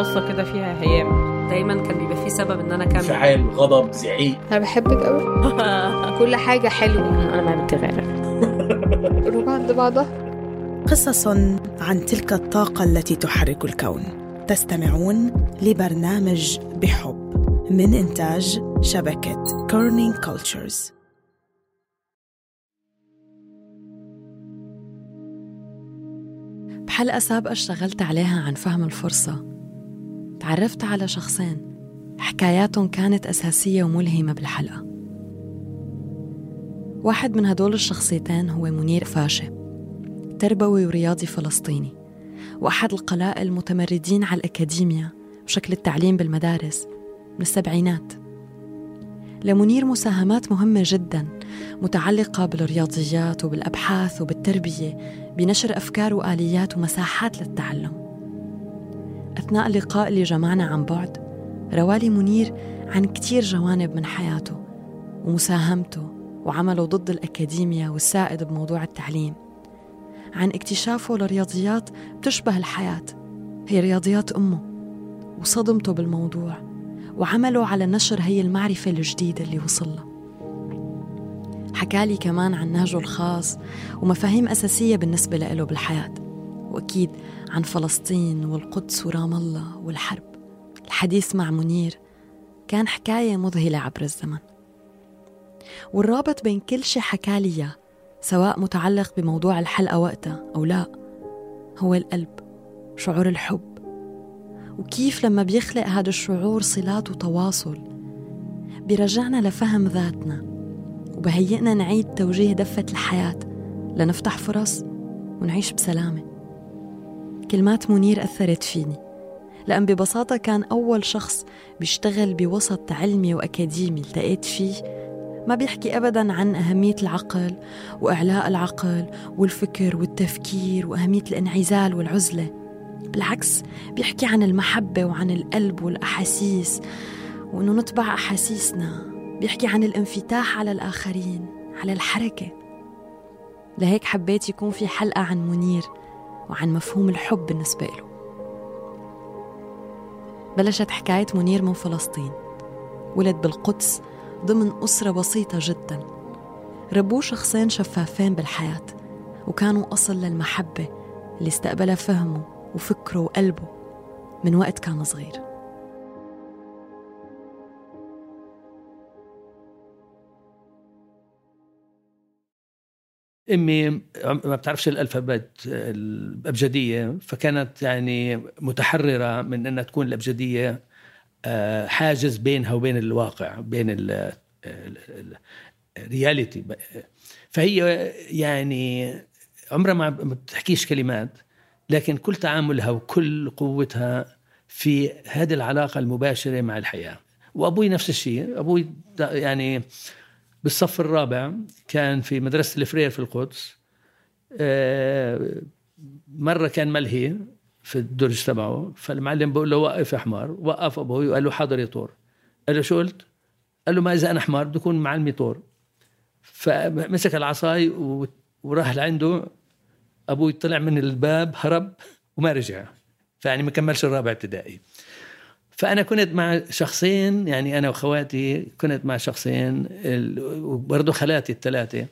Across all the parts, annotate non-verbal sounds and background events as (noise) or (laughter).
بصة كده فيها هيام. دايما كان بيبقى في سبب إن أنا أكمل. انفعال غضب زعيق. أنا بحبك قوي (laughs) كل حاجة حلوة. أنا ما بتغير (laughs) روح عند بعضها. قصص عن تلك الطاقة التي تحرك الكون. تستمعون لبرنامج بحب من إنتاج شبكة كيرنينج كلتشرز بحلقة سابقة اشتغلت عليها عن فهم الفرصة. تعرفت على شخصين حكاياتهم كانت أساسية وملهمة بالحلقة. واحد من هدول الشخصيتين هو منير فاشة تربوي ورياضي فلسطيني وأحد القلائل المتمردين على الأكاديميا بشكل التعليم بالمدارس من السبعينات. لمنير مساهمات مهمة جدا متعلقة بالرياضيات وبالأبحاث وبالتربية بنشر أفكار وآليات ومساحات للتعلم. أثناء اللقاء اللي جمعنا عن بعد روالي منير عن كتير جوانب من حياته ومساهمته وعمله ضد الأكاديميا والسائد بموضوع التعليم. عن اكتشافه لرياضيات بتشبه الحياة هي رياضيات أمه وصدمته بالموضوع وعمله على نشر هي المعرفة الجديدة اللي وصلها حكالي كمان عن نهجه الخاص ومفاهيم أساسية بالنسبة له بالحياة وأكيد عن فلسطين والقدس ورام الله والحرب. الحديث مع منير كان حكاية مذهلة عبر الزمن. والرابط بين كل شي حكالي إياه سواء متعلق بموضوع الحلقة وقتها أو لا هو القلب شعور الحب. وكيف لما بيخلق هذا الشعور صلات وتواصل بيرجعنا لفهم ذاتنا وبهيئنا نعيد توجيه دفة الحياة لنفتح فرص ونعيش بسلامة. كلمات منير أثرت فيني لأن ببساطة كان أول شخص بيشتغل بوسط علمي وأكاديمي التقيت فيه ما بيحكي أبدا عن أهمية العقل وإعلاء العقل والفكر والتفكير وأهمية الانعزال والعزلة بالعكس بيحكي عن المحبة وعن القلب والأحاسيس وإنه نتبع أحاسيسنا بيحكي عن الانفتاح على الآخرين على الحركة. لهيك حبيت يكون في حلقة عن منير. وعن مفهوم الحب بالنسبة له. بلشت حكاية منير من فلسطين ولد بالقدس ضمن أسرة بسيطة جدا. ربوه شخصين شفافين بالحياة وكانوا أصل للمحبة اللي استقبلها فهمه وفكره وقلبه من وقت كان صغير. أمي ما بتعرفش الالفابت الأبجدية فكانت يعني متحررة من إنها تكون الأبجدية آه، حاجز بينها وبين الواقع بين الرياليتي فهي يعني عمرها ما بتحكيش كلمات لكن كل تعاملها وكل قوتها في هذه العلاقة المباشرة مع الحياة. وأبوي نفس الشيء أبوي يعني بالصف الرابع كان في مدرسة الفرير في القدس آه، مرة كان ملهي في الدرج تبعه فالمعلم بقول له وقف يا حمار وقف أبوي وقال له حاضر يا طور. قال له شو قلت؟ قال له ما إذا أنا حمار بدي أكون معلمي طور. فمسك العصاي وراح لعنده أبوي طلع من الباب هرب وما رجع. فيعني ما كملش الرابع ابتدائي. فأنا كنت مع شخصين يعني أنا واخواتي كنت مع شخصين وبرضه خالاتي الثلاثه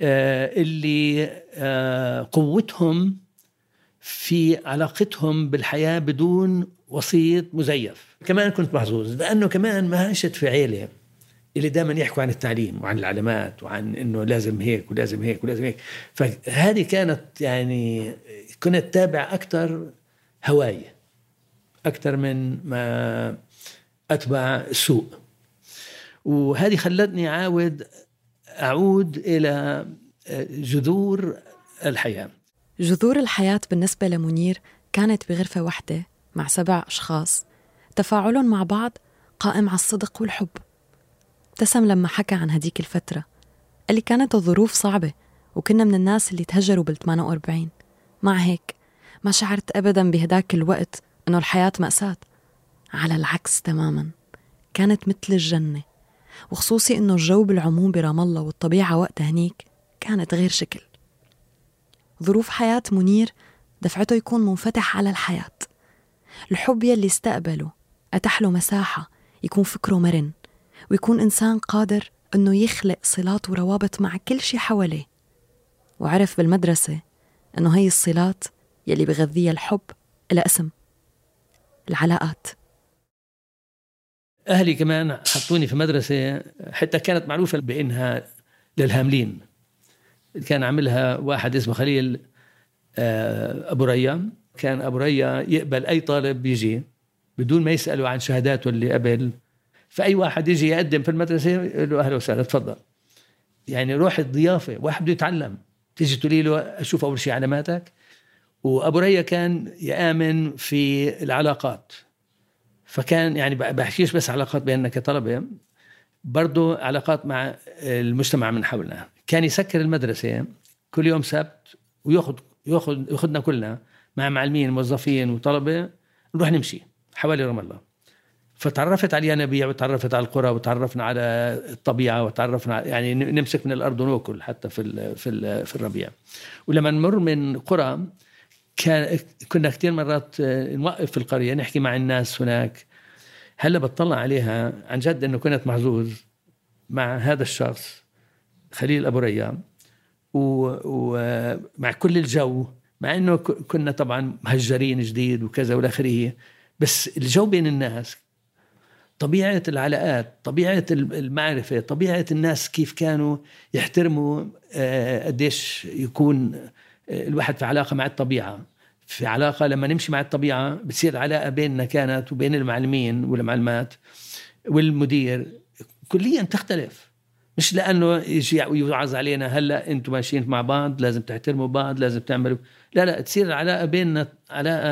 آه، اللي آه، قوتهم في علاقتهم بالحياة بدون وسيط مزيف. كمان كنت محظوظ لأنه كمان ما عشت في عيلة اللي دائما يحكوا عن التعليم وعن العلامات وعن إنه لازم هيك ولازم هيك ولازم هيك. فهذه كانت يعني كنت تابع أكثر هواي أكثر من ما أتبع السوق وهذه خلتني عاود أعود إلى جذور الحياة. جذور الحياة بالنسبة لمنير كانت بغرفة واحدة مع سبع أشخاص. تفاعلهم مع بعض قائم على الصدق والحب. ابتسم لما حكى عن هديك الفترة قال لي كانت الظروف صعبة وكنا من الناس اللي تهجروا بال 48 مع هيك ما شعرت أبدا بهداك الوقت إنه الحياة مأساة. على العكس تماما. كانت مثل الجنة. وخصوصي إنه الجو بالعموم برام الله والطبيعة وقت هنيك كانت غير شكل. ظروف حياة منير دفعته يكون منفتح على الحياة. الحب يلي استقبله أتاح له مساحة يكون فكره مرن ويكون إنسان قادر إنه يخلق صلات وروابط مع كل شي حواليه. وعرف بالمدرسة إنه هي الصلات يلي بغذيها الحب إلى اسم. العلاقات. أهلي كمان حطوني في مدرسة حتى كانت معروفة بأنها للهاملين. كان عاملها واحد اسمه خليل آه، أبو ريا. كان أبو ريا يقبل أي طالب يجي بدون ما يسألوا عن شهاداته اللي قبل. فأي واحد يجي يقدم في المدرسة يقول له أهلا وسهلا تفضل. يعني روح الضيافة واحد بده يتعلم. تيجي تقولي له أشوف أول شيء علاماتك. وأبو ريا كان يآمن في العلاقات. فكان يعني بحكيش بس علاقات بيننا كطلبة برضو علاقات مع المجتمع من حولنا. كان يسكر المدرسة كل يوم سبت وياخذ ياخذ ياخذنا كلنا مع معلمين موظفين وطلبة نروح نمشي حوالي رام الله. فتعرفت على الينابيع وتعرفت على القرى وتعرفنا على الطبيعة وتعرفنا يعني نمسك من الأرض وناكل حتى في في في الربيع. ولما نمر من قرى كان كنا كثير مرات نوقف في القرية نحكي مع الناس هناك. هلا بطلع عليها عن جد إنه كنت محظوظ مع هذا الشخص خليل أبو ريان ومع كل الجو مع إنه كنا طبعا مهجرين جديد وكذا والى آخره. بس الجو بين الناس طبيعة العلاقات طبيعة المعرفة طبيعة الناس كيف كانوا يحترموا آه، قديش يكون آه، الواحد في علاقة مع الطبيعة. في علاقة لما نمشي مع الطبيعة بتصير علاقة بيننا كانت وبين المعلمين والمعلمات والمدير. كليا تختلف. مش لأنه يجي ويوعظ علينا هلأ أنتم ماشيين مع بعض لازم تحترموا بعض لازم تعملوا. لا لا تصير العلاقه بيننا علاقة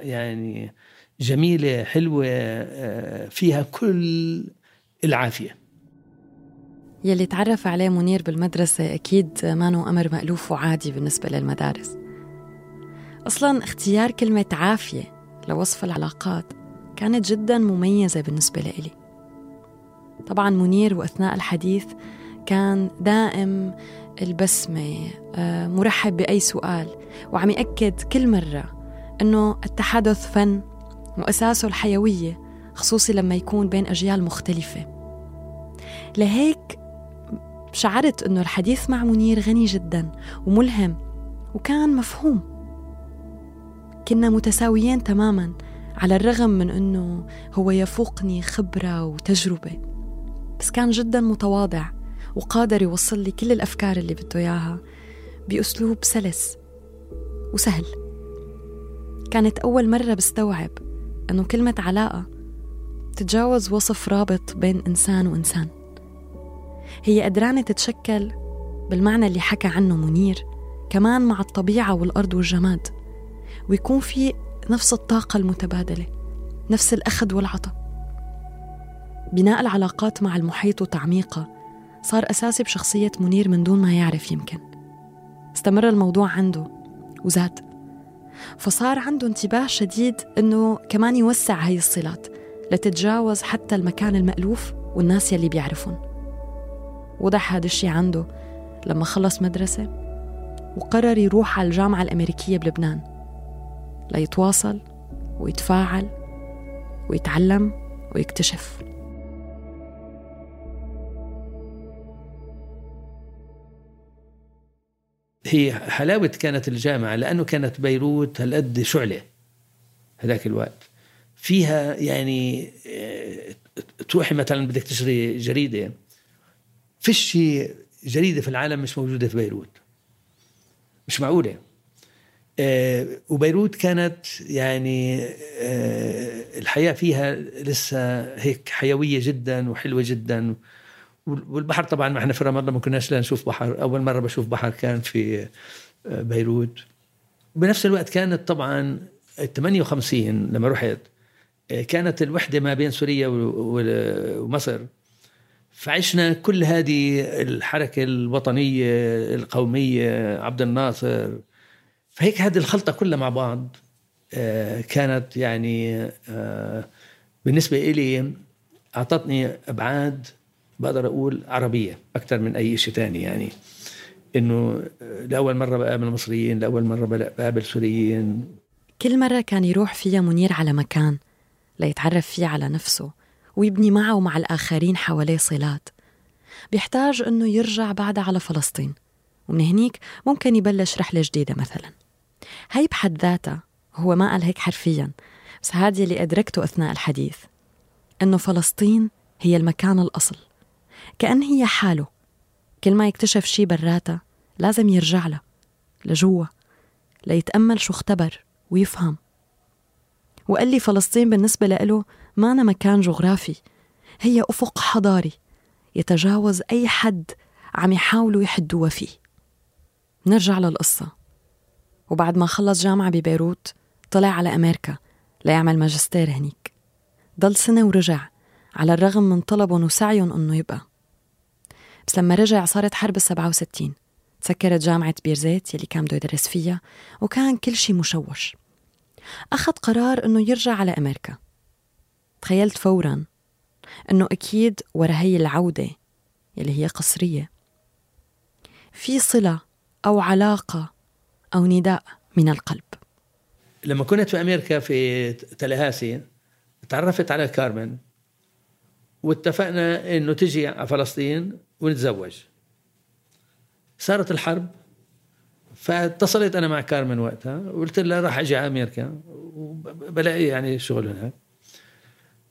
يعني جميلة حلوة فيها كل العافية. يلي تعرف عليه منير بالمدرسة أكيد ما نو أمر مألوف وعادي بالنسبة للمدارس. أصلا اختيار كلمة عافية لوصف العلاقات كانت جدا مميزة بالنسبة لإلي. طبعا منير وأثناء الحديث كان دائم البسمة آه، مرحب بأي سؤال وعم يأكد كل مرة أنه التحدث فن وأساسه الحيوية خصوصي لما يكون بين أجيال مختلفة. لهيك شعرت أنه الحديث مع منير غني جدا وملهم وكان مفهوم. كنا متساويين تماما على الرغم من أنه هو يفوقني خبرة وتجربة. بس كان جدا متواضع وقادر يوصل لي كل الأفكار اللي بده إياها بأسلوب سلس وسهل. كانت أول مرة بستوعب أنه كلمة علاقة تتجاوز وصف رابط بين إنسان وإنسان. هي قدرانة تتشكل بالمعنى اللي حكى عنه منير كمان مع الطبيعة والأرض والجماد ويكون في نفس الطاقة المتبادلة نفس الأخذ والعطاء. بناء العلاقات مع المحيط وتعميقها صار أساسي بشخصية منير من دون ما يعرف يمكن. استمر الموضوع عنده وزاد. فصار عنده انتباه شديد إنه كمان يوسع هاي الصلات لتتجاوز حتى المكان المألوف والناس يلي بيعرفون. وضح هذا الشيء عنده لما خلص مدرسة وقرر يروح على الجامعة الأمريكية بلبنان ليتواصل ويتفاعل ويتعلم ويكتشف. هي حلاوة كانت الجامعة لأنه كانت بيروت هالقد شعلة هذاك الوقت. فيها يعني آه، تروحي مثلا بدك تشتري جريدة فيش جريدة في العالم مش موجودة في بيروت. مش معقولة. آه، وبيروت كانت يعني آه، الحياة فيها لسه هيك حيوية جدا وحلوة جدا. والبحر طبعا ما إحنا في رام الله ما كناش لا نشوف بحر. أول مرة بشوف بحر كان في آه، بيروت. بنفس الوقت كانت طبعا 58 لما رحت آه، كانت الوحدة ما بين سوريا ومصر. فعشنا كل هذه الحركة الوطنية القومية عبد الناصر. فهيك هذه الخلطة كلها مع بعض آه، كانت يعني بالنسبة إلي أعطتني أبعاد بقدر أقول عربية أكثر من أي شيء ثاني يعني. إنه لأول مرة بقابل مصريين لأول مرة بقابل سوريين. كل مرة كان يروح فيها منير على مكان ليتعرف فيه على نفسه. ويبني معه ومع الآخرين حواليه صلات. بيحتاج أنه يرجع بعدها على فلسطين ومن هنيك ممكن يبلش رحلة جديدة مثلا. هي بحد ذاتها هو ما قال هيك حرفيا بس هذه اللي أدركته أثناء الحديث أنه فلسطين هي المكان الأصل. كأن هي حاله. كل ما يكتشف شي براتا لازم يرجع لها لجوا ليتأمل شو اختبر ويفهم. وقال لي فلسطين بالنسبة له ما أنا مكان جغرافي. هي أفق حضاري. يتجاوز أي حد عم يحاولوا يحدوا فيه. نرجع للقصة. وبعد ما خلص جامعة ببيروت طلع على أمريكا ليعمل ماجستير هنيك. ضل سنة ورجع على الرغم من طلبهم وسعيهم أنه يبقى. بس لما رجع صارت حرب السبعة وستين. تسكرت جامعة بيرزيت يلي كان بده يدرس فيها وكان كل شي مشوش. أخذ قرار أنه يرجع على أمريكا. تخيلت فورا أنه أكيد ورا هي العودة يلي هي قصرية. في صلة أو علاقة أو نداء من القلب. لما كنت في أمريكا في تلهاسي تعرفت على كارمن واتفقنا إنه تجي على فلسطين ونتزوج. صارت الحرب فاتصلت أنا مع كارمن وقتها وقلت لها راح أجي على أمريكا وبلاقي يعني شغل هناك.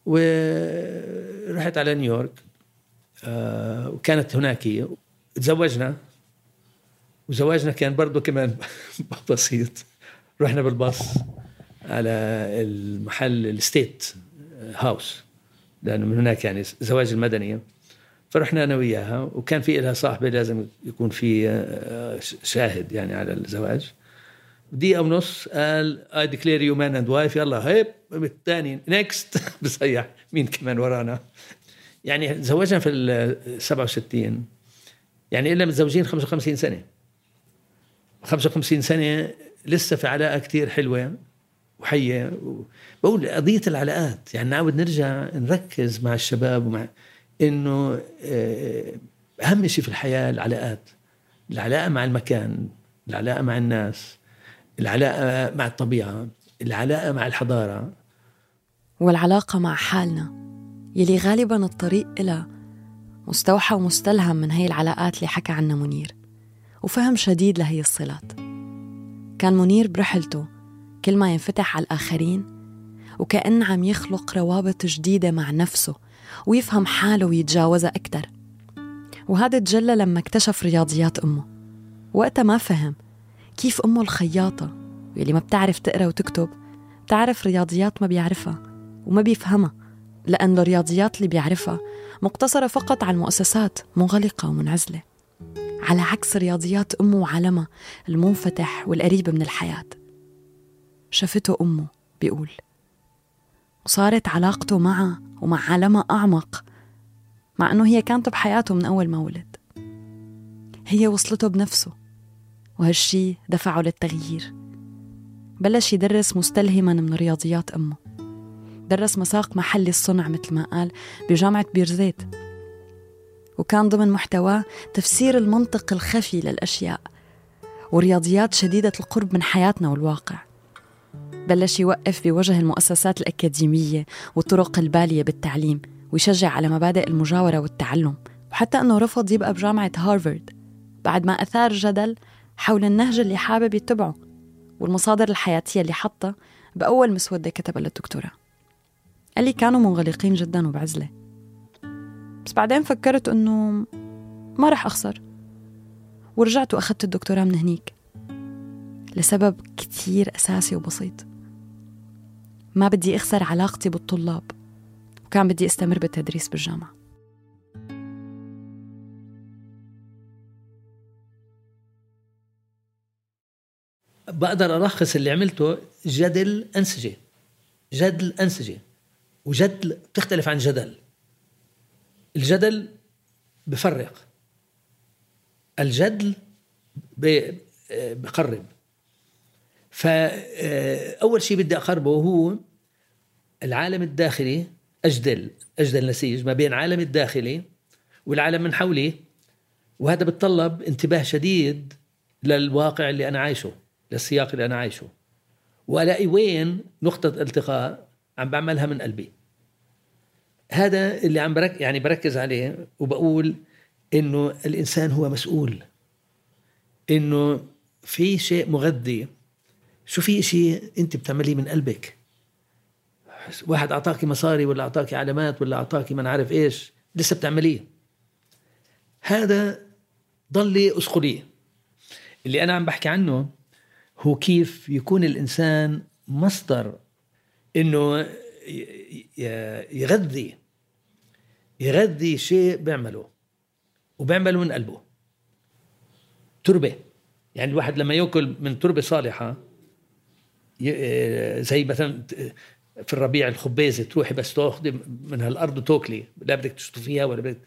ورحت على نيويورك آه، وكانت هناك تزوجنا وزواجنا كان برضه كمان (laughs) بسيط. رحنا بالباص على المحل ال state house لأنه من هناك يعني زواج المدنيه فرحنا أنا وياها وكان في لها صاحبه لازم يكون في آه، شاهد يعني على الزواج. دقيقة ونص قال I declare you man and wife يلا هيب. الثاني next (laughs) بصيح. مين كمان ورانا؟ يعني تزوجنا في ال 67 يعني إلا متزوجين 55 سنة. 55 سنة لسه في علاقة كتير حلوة وحية. بقول قضية العلاقات. يعني نعود نرجع نركز مع الشباب ومع إنه آه، أهم شيء في الحياة العلاقات. العلاقة مع المكان. العلاقة مع الناس. العلاقة مع الطبيعة العلاقة مع الحضارة. والعلاقة مع حالنا يلي غالبا الطريق إلى مستوحى ومستلهم من هي العلاقات اللي حكى عنها منير. وفهم شديد لهي الصلات. كان منير برحلته كل ما ينفتح على الآخرين وكأن عم يخلق روابط جديدة مع نفسه ويفهم حاله ويتجاوزها أكتر. وهذا تجلى لما اكتشف رياضيات أمه. وقتها ما فهم كيف أمه الخياطة؟ واللي ما بتعرف تقرأ وتكتب بتعرف رياضيات ما بيعرفها وما بيفهمها لأن الرياضيات اللي بيعرفها مقتصرة فقط على المؤسسات منغلقة ومنعزلة. على عكس رياضيات أمه وعالمها المنفتح والقريب من الحياة. شافته أمه بيقول وصارت علاقته معها ومع عالمها أعمق مع أنه هي كانت بحياته من أول ما ولد. هي وصلته بنفسه وهالشي دفعه للتغيير. بلش يدرس مستلهما من رياضيات أمه. درس مساق محلي الصنع مثل ما قال بجامعة بيرزيت. وكان ضمن محتواه تفسير المنطق الخفي للأشياء ورياضيات شديدة القرب من حياتنا والواقع. بلش يوقف بوجه المؤسسات الأكاديمية والطرق البالية بالتعليم ويشجع على مبادئ المجاورة والتعلم وحتى أنه رفض يبقى بجامعة هارفارد بعد ما أثار جدل حول النهج اللي حابب يتبعه والمصادر الحياتية اللي حطها بأول مسودة كتبها للدكتوراه قال لي كانوا منغلقين جدا وبعزلة. بس بعدين فكرت إنه ما رح أخسر. ورجعت وأخذت الدكتوراه من هنيك لسبب كتير أساسي وبسيط. ما بدي أخسر علاقتي بالطلاب وكان بدي أستمر بالتدريس بالجامعة. بقدر ألخص اللي عملته جدل أنسجة. جدل أنسجة. وجدل بتختلف عن جدل. الجدل بفرق. الجدل بقرب. فأول شيء بدي أقربه هو العالم الداخلي أجدل أجدل نسيج ما بين عالم الداخلي والعالم من حولي. وهذا بتطلب انتباه شديد للواقع اللي أنا عايشه. للسياق اللي أنا عايشه. وألاقي وين نقطة التقاء؟ عم بعملها من قلبي. هذا اللي عم برك يعني بركز عليه وبقول إنه الإنسان هو مسؤول. إنه في شيء مغذي. شو في شيء أنت بتعمليه من قلبك؟ واحد أعطاكي مصاري ولا أعطاكي علامات ولا أعطاكي ما نعرف إيش لسه بتعمليه. هذا ضل اسقليه اللي أنا عم بحكي عنه هو كيف يكون الإنسان مصدر إنه يغذي يغذي شيء بيعمله وبيعمله من قلبه. تربة. يعني الواحد لما يأكل من تربة صالحة زي مثلا في الربيع الخبازه تروحي بس تاخذي من هالأرض وتأكلي لا بدك تشطفيها ولا بدك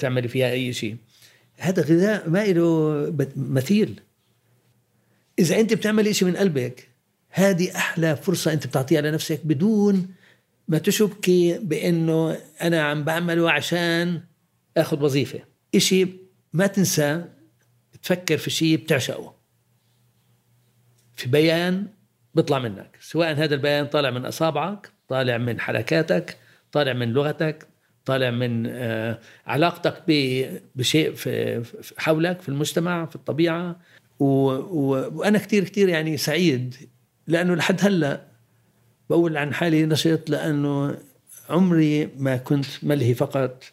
تعملي فيها أي شيء. هذا غذاء ما له مثيل. إذا أنت بتعمل شيء من قلبك هذه أحلى فرصة أنت بتعطيها لنفسك بدون ما تشبكي بإنه أنا عم بعمله عشان آخذ وظيفة. إشي ما تنسى تفكر في شيء بتعشقه. في بيان بيطلع منك. سواء هذا البيان طالع من أصابعك طالع من حركاتك طالع من لغتك طالع من آه، علاقتك بشيء في حولك في المجتمع في الطبيعة. و... و... وأنا كثير كثير يعني سعيد لأنه لحد هلأ بقول عن حالي نشيط لأنه عمري ما كنت ملهي فقط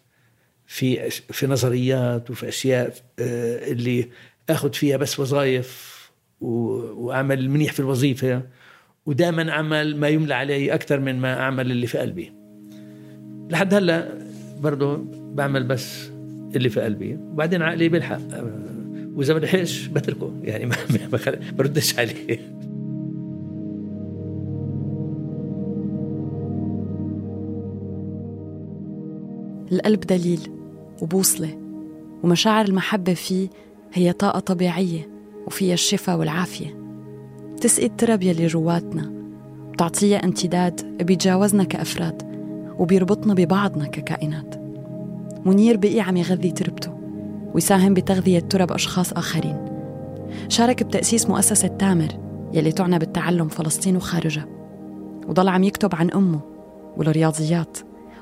في في نظريات وفي أشياء آه، اللي آخذ فيها بس وظائف وأعمل منيح في الوظيفة ودائما أعمل ما يملى علي أكثر من ما أعمل اللي في قلبي. لحد هلأ برضه بعمل بس اللي في قلبي وبعدين عقلي بيلحق وإذا ما لحقش بتركه. يعني ما بردش عليه. القلب دليل وبوصلة ومشاعر المحبة فيه هي طاقة طبيعية وفيها الشفاء والعافية. بتسقي الترب يلي جواتنا بتعطيها امتداد بيتجاوزنا كأفراد وبيربطنا ببعضنا ككائنات. منير بقي عم يغذي تربته. ويساهم بتغذية ترب أشخاص آخرين. شارك بتأسيس مؤسسة تامر يلي تعنى بالتعلم فلسطين وخارجها. وضل عم يكتب عن أمه والرياضيات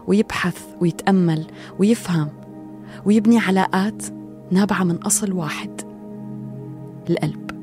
ويبحث ويتأمل ويفهم ويبني علاقات نابعة من أصل واحد القلب.